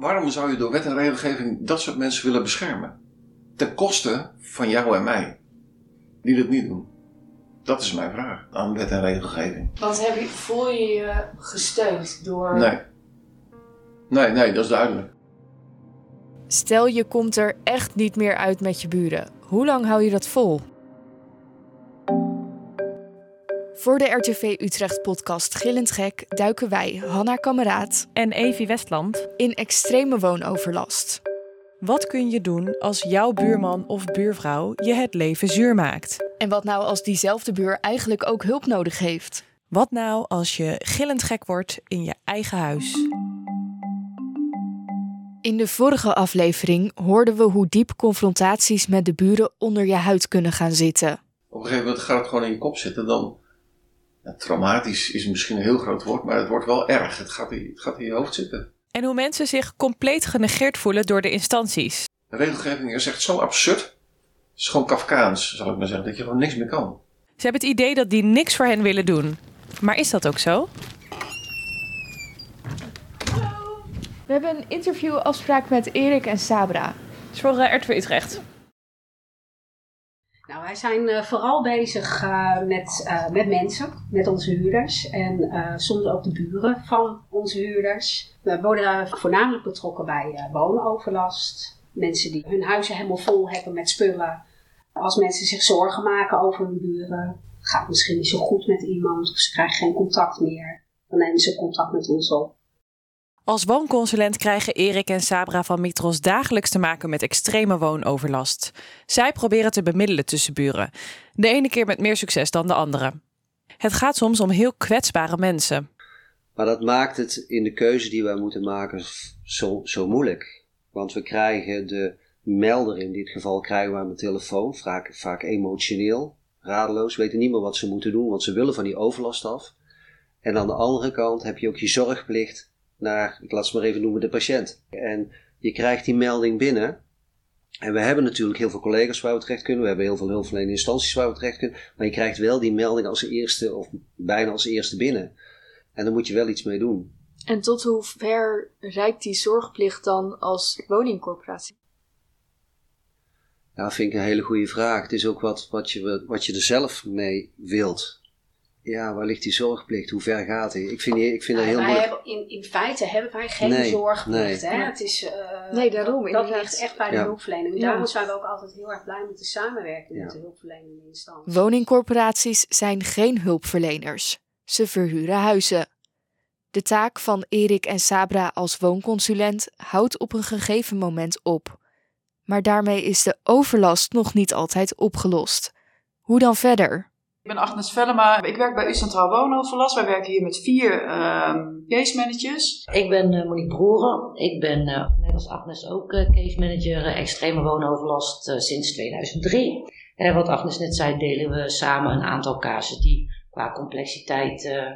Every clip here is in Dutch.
waarom zou je door wet en regelgeving dat soort mensen willen beschermen? Ten koste van jou en mij, die dat niet doen. Dat is mijn vraag aan wet en regelgeving. Want heb je, voel je je gesteund door... Nee. Nee, nee, dat is duidelijk. Stel je komt er echt niet meer uit met je buren. Hoe lang hou je dat vol? Voor de RTV Utrecht podcast Gillend Gek duiken wij, Hanna Kameraad, En Evie Westland. in extreme woonoverlast. Wat kun je doen als jouw buurman of buurvrouw je het leven zuur maakt? En wat nou als diezelfde buur eigenlijk ook hulp nodig heeft? Wat nou als je gillend gek wordt in je eigen huis? In de vorige aflevering hoorden we hoe diep confrontaties met de buren onder je huid kunnen gaan zitten. Op een gegeven moment gaat het gewoon in je kop zitten. Dan, ja, traumatisch is misschien een heel groot woord, maar het wordt wel erg. Het gaat, in, het gaat in je hoofd zitten. En hoe mensen zich compleet genegeerd voelen door de instanties. De regelgeving is echt zo absurd. Het is gewoon Kafkaans, zal ik maar zeggen, dat je gewoon niks meer kan. Ze hebben het idee dat die niks voor hen willen doen. Maar is dat ook zo? We hebben een interviewafspraak met Erik en Sabra. Het is voor uh, RTV Utrecht. Nou, wij zijn eh, vooral bezig eh, met, eh, met mensen, met onze huurders en soms ook de buren van onze huurders. We worden voornamelijk betrokken bij woonoverlast. Mensen die hun huizen helemaal vol hebben met spullen. Als mensen zich zorgen maken over hun buren, gaat misschien niet zo goed met iemand of ze krijgen geen contact meer, dan nemen ze contact met ons op. Als woonconsulent krijgen Erik en Sabra van Mitros dagelijks te maken met extreme woonoverlast. Zij proberen te bemiddelen tussen buren. De ene keer met meer succes dan de andere. Het gaat soms om heel kwetsbare mensen. Maar dat maakt het in de keuze die wij moeten maken zo, zo moeilijk. Want we krijgen de melder, in dit geval krijgen we aan de telefoon, vaak, vaak emotioneel, radeloos, weten niet meer wat ze moeten doen, want ze willen van die overlast af. En aan de andere kant heb je ook je zorgplicht naar, ik laat het maar even noemen, de patiënt. En je krijgt die melding binnen. En we hebben natuurlijk heel veel collega's waar we terecht kunnen. We hebben heel veel hulpverlenende instanties waar we terecht kunnen. Maar je krijgt wel die melding als eerste, of bijna als eerste binnen. En daar moet je wel iets mee doen. En tot hoe ver reikt die zorgplicht dan als woningcorporatie? Ja, dat vind ik een hele goede vraag. Het is ook wat, wat, je, wat je er zelf mee wilt. Ja, waar ligt die zorgplicht? Hoe ver gaat die? Ik vind, die, ik vind dat heel wij moeilijk. hebben, in, in feite hebben wij geen Nee, zorgplicht. nee. Hè? Het is, eh, Nee, daarom, Dat, ligt echt bij de Ja. hulpverlening. Ja. Daarom zijn we ook altijd heel erg blij met de samenwerking Ja. met de hulpverlenende instanties. Woningcorporaties zijn geen hulpverleners. Ze verhuren huizen. De taak van Erik en Sabra als woonconsulent houdt op een gegeven moment op. Maar daarmee is de overlast nog niet altijd opgelost. Hoe dan verder? Ik ben Agnes Vellema. Ik werk bij U Centraal Woonoverlast. Wij werken hier met vier ehm case managers. Ik ben eh, Monique Broeren. Ik ben, eh, net als Agnes, ook eh, case manager extreme woonoverlast eh, sinds 2003. En wat Agnes net zei, delen we samen een aantal casus die qua complexiteit eh,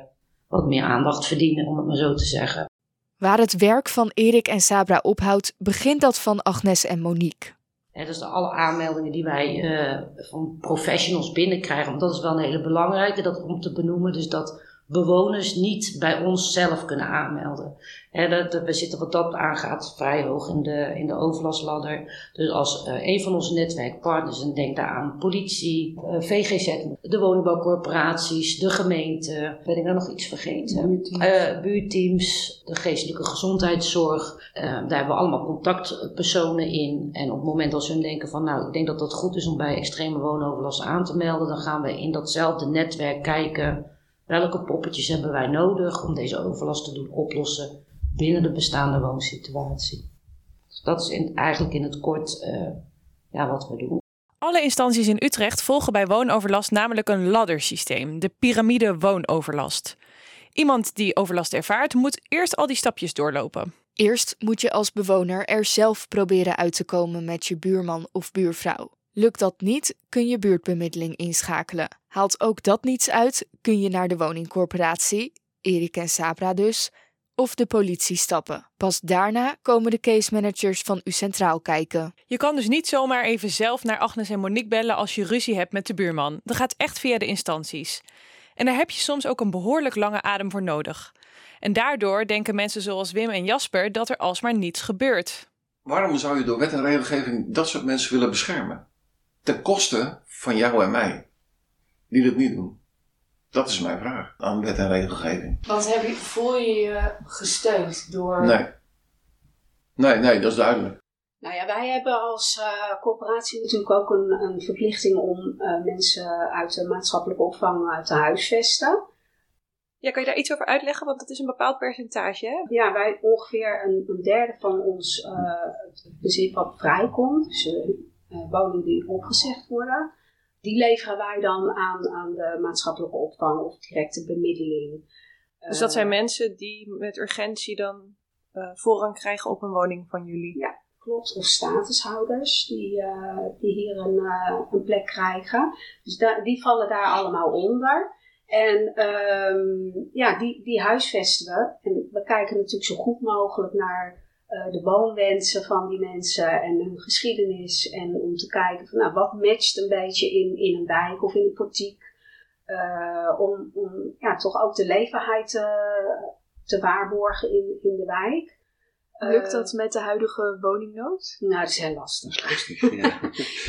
wat meer aandacht verdienen, om het maar zo te zeggen. Waar het werk van Erik en Sabra ophoudt, begint dat van Agnes en Monique. Hè, dus de alle aanmeldingen die wij eh, van professionals binnenkrijgen, want dat is wel een hele belangrijke dat om te benoemen. Dus dat bewoners niet bij ons zelf kunnen aanmelden. Dat, dat- we zitten wat dat aangaat vrij hoog in de, in de overlastladder. Dus als eh, een van onze netwerkpartners, en denk daar aan politie, eh, VGZ, de woningbouwcorporaties, de gemeente, ben ik daar nog iets vergeten? Buurteams. Eh, buurteams, de geestelijke gezondheidszorg. daar hebben we allemaal contactpersonen in. En op het moment dat ze denken van nou, ik denk dat het goed is om bij extreme woonoverlast aan te melden, dan gaan we in datzelfde netwerk kijken welke poppetjes hebben wij nodig om deze overlast te doen oplossen binnen de bestaande woonsituatie. Dus dat is in, eigenlijk in het kort eh, ja, wat we doen. Alle instanties in Utrecht volgen bij woonoverlast namelijk een laddersysteem, de piramide woonoverlast. Iemand die overlast ervaart, moet eerst al die stapjes doorlopen. Eerst moet je als bewoner er zelf proberen uit te komen met je buurman of buurvrouw. Lukt dat niet, kun je buurtbemiddeling inschakelen. Haalt ook dat niets uit, kun je naar de woningcorporatie, Erik en Sabra dus, of de politie stappen. Pas daarna komen de case managers van U Centraal kijken. Je kan dus niet zomaar even zelf naar Agnes en Monique bellen als je ruzie hebt met de buurman. Dat gaat echt via de instanties. En daar heb je soms ook een behoorlijk lange adem voor nodig. En daardoor denken mensen zoals Wim en Jasper dat er alsmaar niets gebeurt. Waarom zou je door wet en regelgeving dat soort mensen willen beschermen? Ten koste van jou en mij, die dat niet doen. Dat is mijn vraag aan wet en regelgeving. Want heb je, voel je je gesteund door... Nee. Nee, nee, dat is duidelijk. Nou ja, wij hebben als uh, corporatie natuurlijk ook een, een verplichting om uh, mensen uit de maatschappelijke opvang uh, te huisvesten. Ja, kan je daar iets over uitleggen? Want dat is een bepaald percentage, hè? Ja, wij ongeveer een, een derde van ons bezit wat vrijkomt, dus woningen die opgezegd worden, die leveren wij dan aan, aan de maatschappelijke opvang of directe bemiddeling. Dus dat zijn mensen die met urgentie dan voorrang krijgen op een woning van jullie? Ja, klopt. Of statushouders die, uh, die hier een, uh, een plek krijgen. Dus da die vallen daar allemaal onder. En um, ja, die, die huisvesten we. En we kijken natuurlijk zo goed mogelijk naar uh, de woonwensen van die mensen en hun geschiedenis. En om te kijken van nou, wat matcht een beetje in, in een wijk of in een portiek. om, om ja, toch ook de leefbaarheid te waarborgen in, in de wijk. Lukt dat met de huidige woningnood? Nou, dat is heel lastig. lastig ja.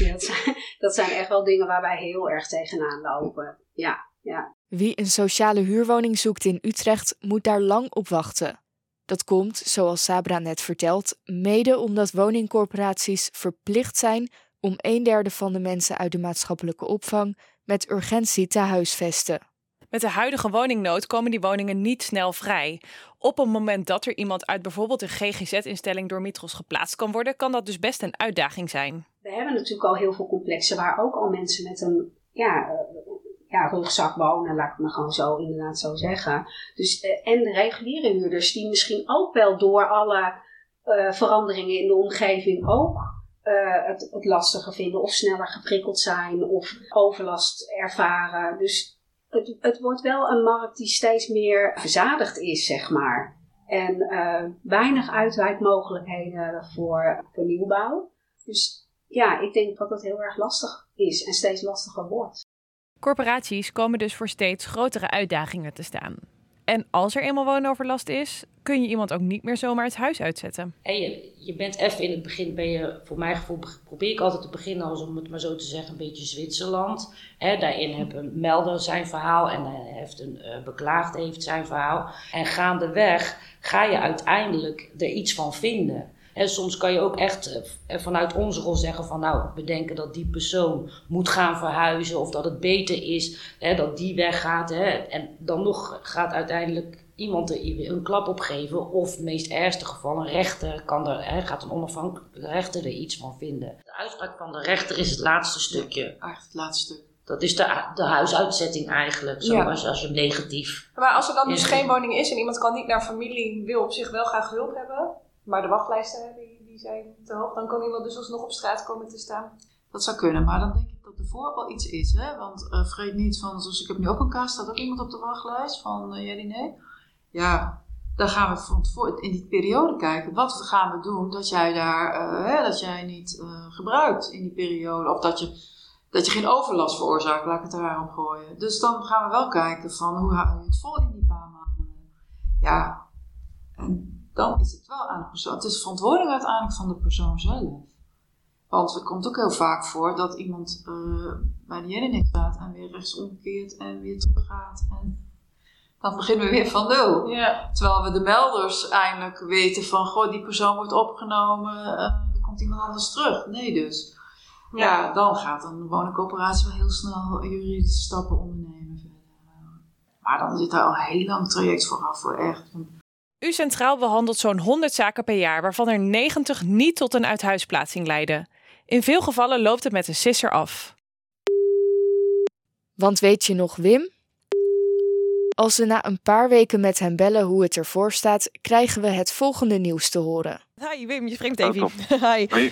ja, dat, zijn, dat zijn echt wel dingen waar wij heel erg tegenaan lopen. Ja, ja. Wie een sociale huurwoning zoekt in Utrecht, moet daar lang op wachten. Dat komt, zoals Sabra net vertelt, mede omdat woningcorporaties verplicht zijn om een derde van de mensen uit de maatschappelijke opvang met urgentie te huisvesten. Met de huidige woningnood komen die woningen niet snel vrij. Op het moment dat er iemand uit bijvoorbeeld een GGZ-instelling door Mitros geplaatst kan worden, kan dat dus best een uitdaging zijn. We hebben natuurlijk al heel veel complexen waar ook al mensen met een ja, ja, rugzak wonen, laat ik maar gewoon zo inderdaad zo zeggen. Dus, en de reguliere huurders die misschien ook wel door alle uh, veranderingen in de omgeving ook uh, het, het lastiger vinden of sneller geprikkeld zijn of overlast ervaren. Dus het, het wordt wel een markt die steeds meer verzadigd is, zeg maar. En weinig uitwijkmogelijkheden voor, voor nieuwbouw. Dus ja, ik denk dat dat heel erg lastig is en steeds lastiger wordt. Corporaties komen dus voor steeds grotere uitdagingen te staan. En als er eenmaal woonoverlast is, kun je iemand ook niet meer zomaar het huis uitzetten. En je, bent even in het begin, ben je, voor mijn gevoel, probeer ik altijd te beginnen als om het maar zo te zeggen, een beetje Zwitserland. He, daarin heeft een melder zijn verhaal en heeft een uh, beklaagd heeft zijn verhaal. En gaandeweg ga je uiteindelijk er iets van vinden. En soms kan je ook echt uh, vanuit onze rol zeggen van nou, we denken dat die persoon moet gaan verhuizen of dat het beter is hè, dat die weggaat. Hè, en dan nog gaat uiteindelijk iemand er een klap op geven of in het meest ergste geval een rechter kan er, hè, gaat een onafhankelijke rechter er iets van vinden. De uitspraak van de rechter is het laatste stukje. Het laatste stuk. Dat is de, de huisuitzetting eigenlijk, zoals ja. als je negatief. Maar als er dan dus geen woning is en iemand kan niet naar familie, wil op zich wel graag hulp hebben, maar de wachtlijsten die, die zijn te hoog, dan kan iemand dus alsnog op straat komen te staan. Dat zou kunnen, maar dan denk ik dat er voor iets is. Hè? Want uh, vergeet niet van, zoals ik heb nu ook een kaart, staat ook iemand op de wachtlijst van uh, nee. Ja, dan gaan we in die periode kijken. Wat gaan we doen dat jij daar, uh, hè, dat jij niet gebruikt in die periode. Of dat je, dat je geen overlast veroorzaakt, laat ik het daarom gooien. Dus dan gaan we wel kijken van hoe hou je het vol in die paar maanden. Ja, en dan is het wel aan de persoon. Het is verantwoording uiteindelijk van de persoon zelf. Want het komt ook heel vaak voor dat iemand uh, bij de Jelinek staat en weer rechts omkeert en weer teruggaat. En dan beginnen we weer van nul. Ja. Terwijl we de melders eindelijk weten van, goh, die persoon wordt opgenomen, uh, er komt iemand anders terug. Nee dus. Ja, ja dan gaat een woningcoöperatie wel heel snel juridische stappen ondernemen. Maar dan zit daar al een heel lang traject vooraf voor echt. U Centraal behandelt zo'n 100 zaken per jaar, waarvan er 90 niet tot een uithuisplaatsing leiden. In veel gevallen loopt het met een sisser af. Want weet je nog Wim? Als we na een paar weken met hem bellen hoe het ervoor staat, krijgen we het volgende nieuws te horen. Hi Wim, je springt even. Hi. Hi.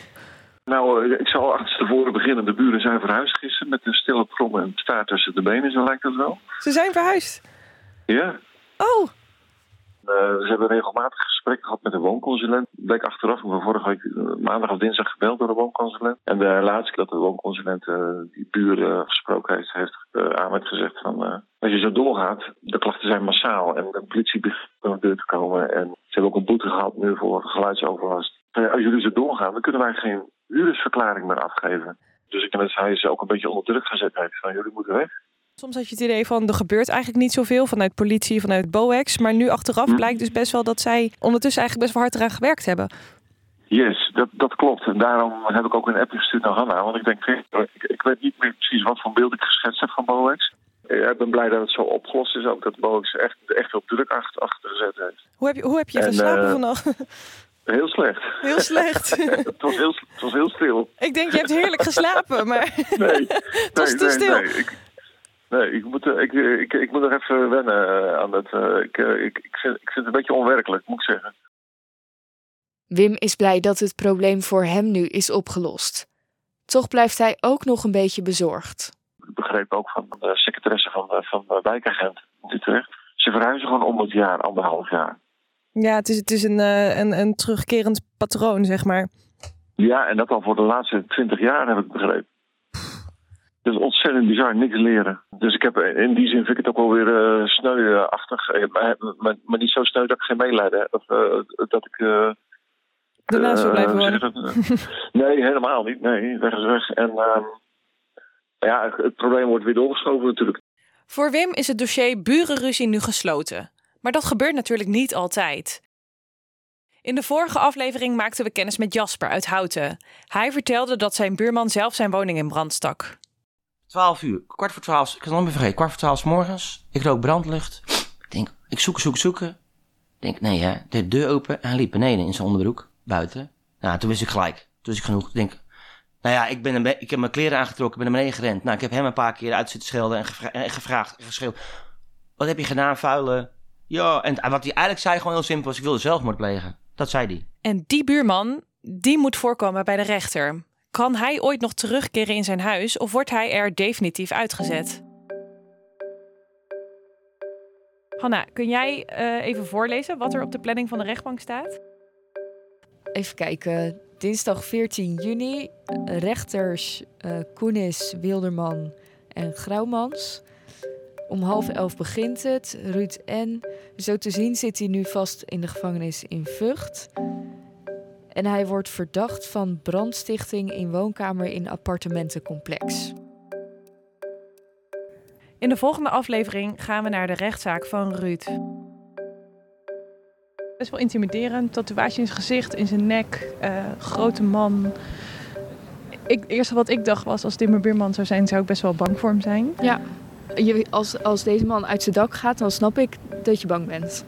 Nou, ik zal achterstevoren beginnen. De buren zijn verhuisd gisteren met een stille krom en staart tussen de benen, zo lijkt dat wel. Ze zijn verhuisd? Ja. Oh, Uh, ze hebben regelmatig gesprekken gehad met de woonconsulent. Bleek achteraf, ben vorige week uh, maandag of dinsdag gebeld door de woonconsulent. En de laatste dat de woonconsulent uh, die buren gesproken heeft, heeft aan met gezegd van... als je zo doorgaat, de klachten zijn massaal en de politie begint naar de deur te komen. En ze hebben ook een boete gehad nu voor geluidsoverlast. Als jullie zo doorgaan, dan kunnen wij geen huurdersverklaring meer afgeven. Dus ik denk dat hij ze ook een beetje onder druk gezet heeft van jullie moeten weg. Soms had je het idee van er gebeurt eigenlijk niet zoveel vanuit politie, vanuit BOEX. Maar nu achteraf hm. blijkt dus best wel dat zij ondertussen eigenlijk best wel hard eraan gewerkt hebben. Yes, dat, dat klopt. En daarom heb ik ook een appje gestuurd naar Hanna. Want ik denk, ik, ik weet niet meer precies wat voor beeld ik geschetst heb van BOEX. Ik ben blij dat het zo opgelost is. Ook dat BOEX echt, echt veel druk achter, achter gezet heeft. Hoe heb je, hoe heb je geslapen uh, vannacht? Heel slecht. Heel slecht. het, was heel, het was heel stil. Ik denk, je hebt heerlijk geslapen, maar nee, het was nee, te stil. Nee, ik, nee ik, moet, ik, ik, ik moet nog even wennen aan het. Ik, ik, ik, vind, ik vind het een beetje onwerkelijk, moet ik zeggen. Wim is blij dat het probleem voor hem nu is opgelost. Toch blijft hij ook nog een beetje bezorgd. Ik begreep ook van de secretaresse van de, van de wijkagent in Utrecht. Ze verhuizen gewoon om het jaar, anderhalf jaar. Ja, het is, het is een, een, een terugkerend patroon, zeg maar. Ja, en dat al voor de laatste twintig jaar heb ik begrepen. Is ontzettend bizar, niks leren. Dus ik heb in die zin vind ik het ook wel weer uh, sneuachtig. Maar, maar, maar, niet zo sneu dat ik geen meelijden heb. Of uh, dat ik... Uh, Daarnaast wil blijven nee, helemaal niet. Nee, weg is weg. En ehm, ja, het probleem wordt weer doorgeschoven natuurlijk. Voor Wim is het dossier burenruzie nu gesloten. Maar dat gebeurt natuurlijk niet altijd. In de vorige aflevering maakten we kennis met Jasper uit Houten. Hij vertelde dat zijn buurman zelf zijn woning in brand stak. 12 uur, kwart voor 12, ik kan het nog vergeten, kwart voor 12 morgens. Ik rook brandlucht. Ik denk, ik zoek, zoek, zoeken. Ik denk, nee hè, de deur open en liep beneden in zijn onderbroek, buiten. Nou, toen wist ik gelijk. Toen wist ik genoeg. Ik denk, nou ja, ik, ben ik heb mijn kleren aangetrokken, ben naar beneden gerend. Nou, ik heb hem een paar keer uit schelden en gevraagd en geschreeuwd. Wat heb je gedaan, vuile ja, en wat hij eigenlijk zei gewoon heel simpel was, ik wilde zelfmoord plegen. Dat zei hij. En die buurman, die moet voorkomen bij de rechter. Kan hij ooit nog terugkeren in zijn huis of wordt hij er definitief uitgezet? Hanna, kun jij uh, even voorlezen wat er op de planning van de rechtbank staat? Even kijken. Dinsdag 14 juni. Rechters uh, Koenis, Wilderman en Grauwmans. Om half elf begint het. Ruud N. Zo te zien zit hij nu vast in de gevangenis in Vught. En hij wordt verdacht van brandstichting in woonkamer in appartementencomplex. In de volgende aflevering gaan we naar de rechtszaak van Ruud. Best wel intimiderend. Tatoeage in zijn gezicht, in zijn nek. Uh, grote man. Ik, het eerste wat ik dacht was, als dit mijn buurman zou zijn, zou ik best wel bang voor hem zijn. Ja je, als, als deze man uit zijn dak gaat, dan snap ik dat je bang bent.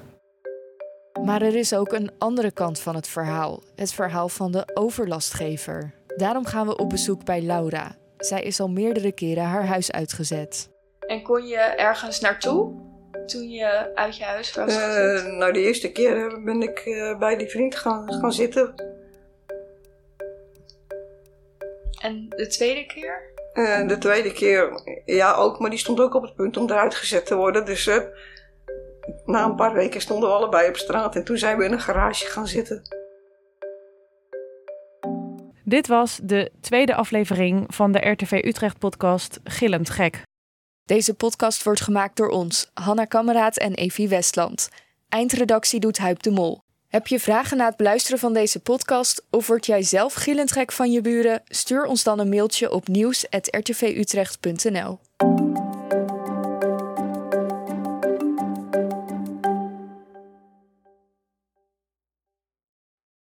Maar er is ook een andere kant van het verhaal. Het verhaal van de overlastgever. Daarom gaan we op bezoek bij Laura. Zij is al meerdere keren haar huis uitgezet. En kon je ergens naartoe toen je uit je huis was uh, nou, de eerste keer ben ik uh, bij die vriend gaan, gaan zitten. En de tweede keer? Uh, de tweede keer, ja ook, maar die stond ook op het punt om eruit gezet te worden. Dus uh, na een paar weken stonden we allebei op straat en toen zijn we in een garage gaan zitten. Dit was de tweede aflevering van de RTV Utrecht podcast Gillend Gek. Deze podcast wordt gemaakt door ons, Hanna Kameraad en Evie Westland. Eindredactie doet Huip de Mol. Heb je vragen na het beluisteren van deze podcast of word jij zelf gillend gek van je buren? Stuur ons dan een mailtje op nieuws.rtvutrecht.nl.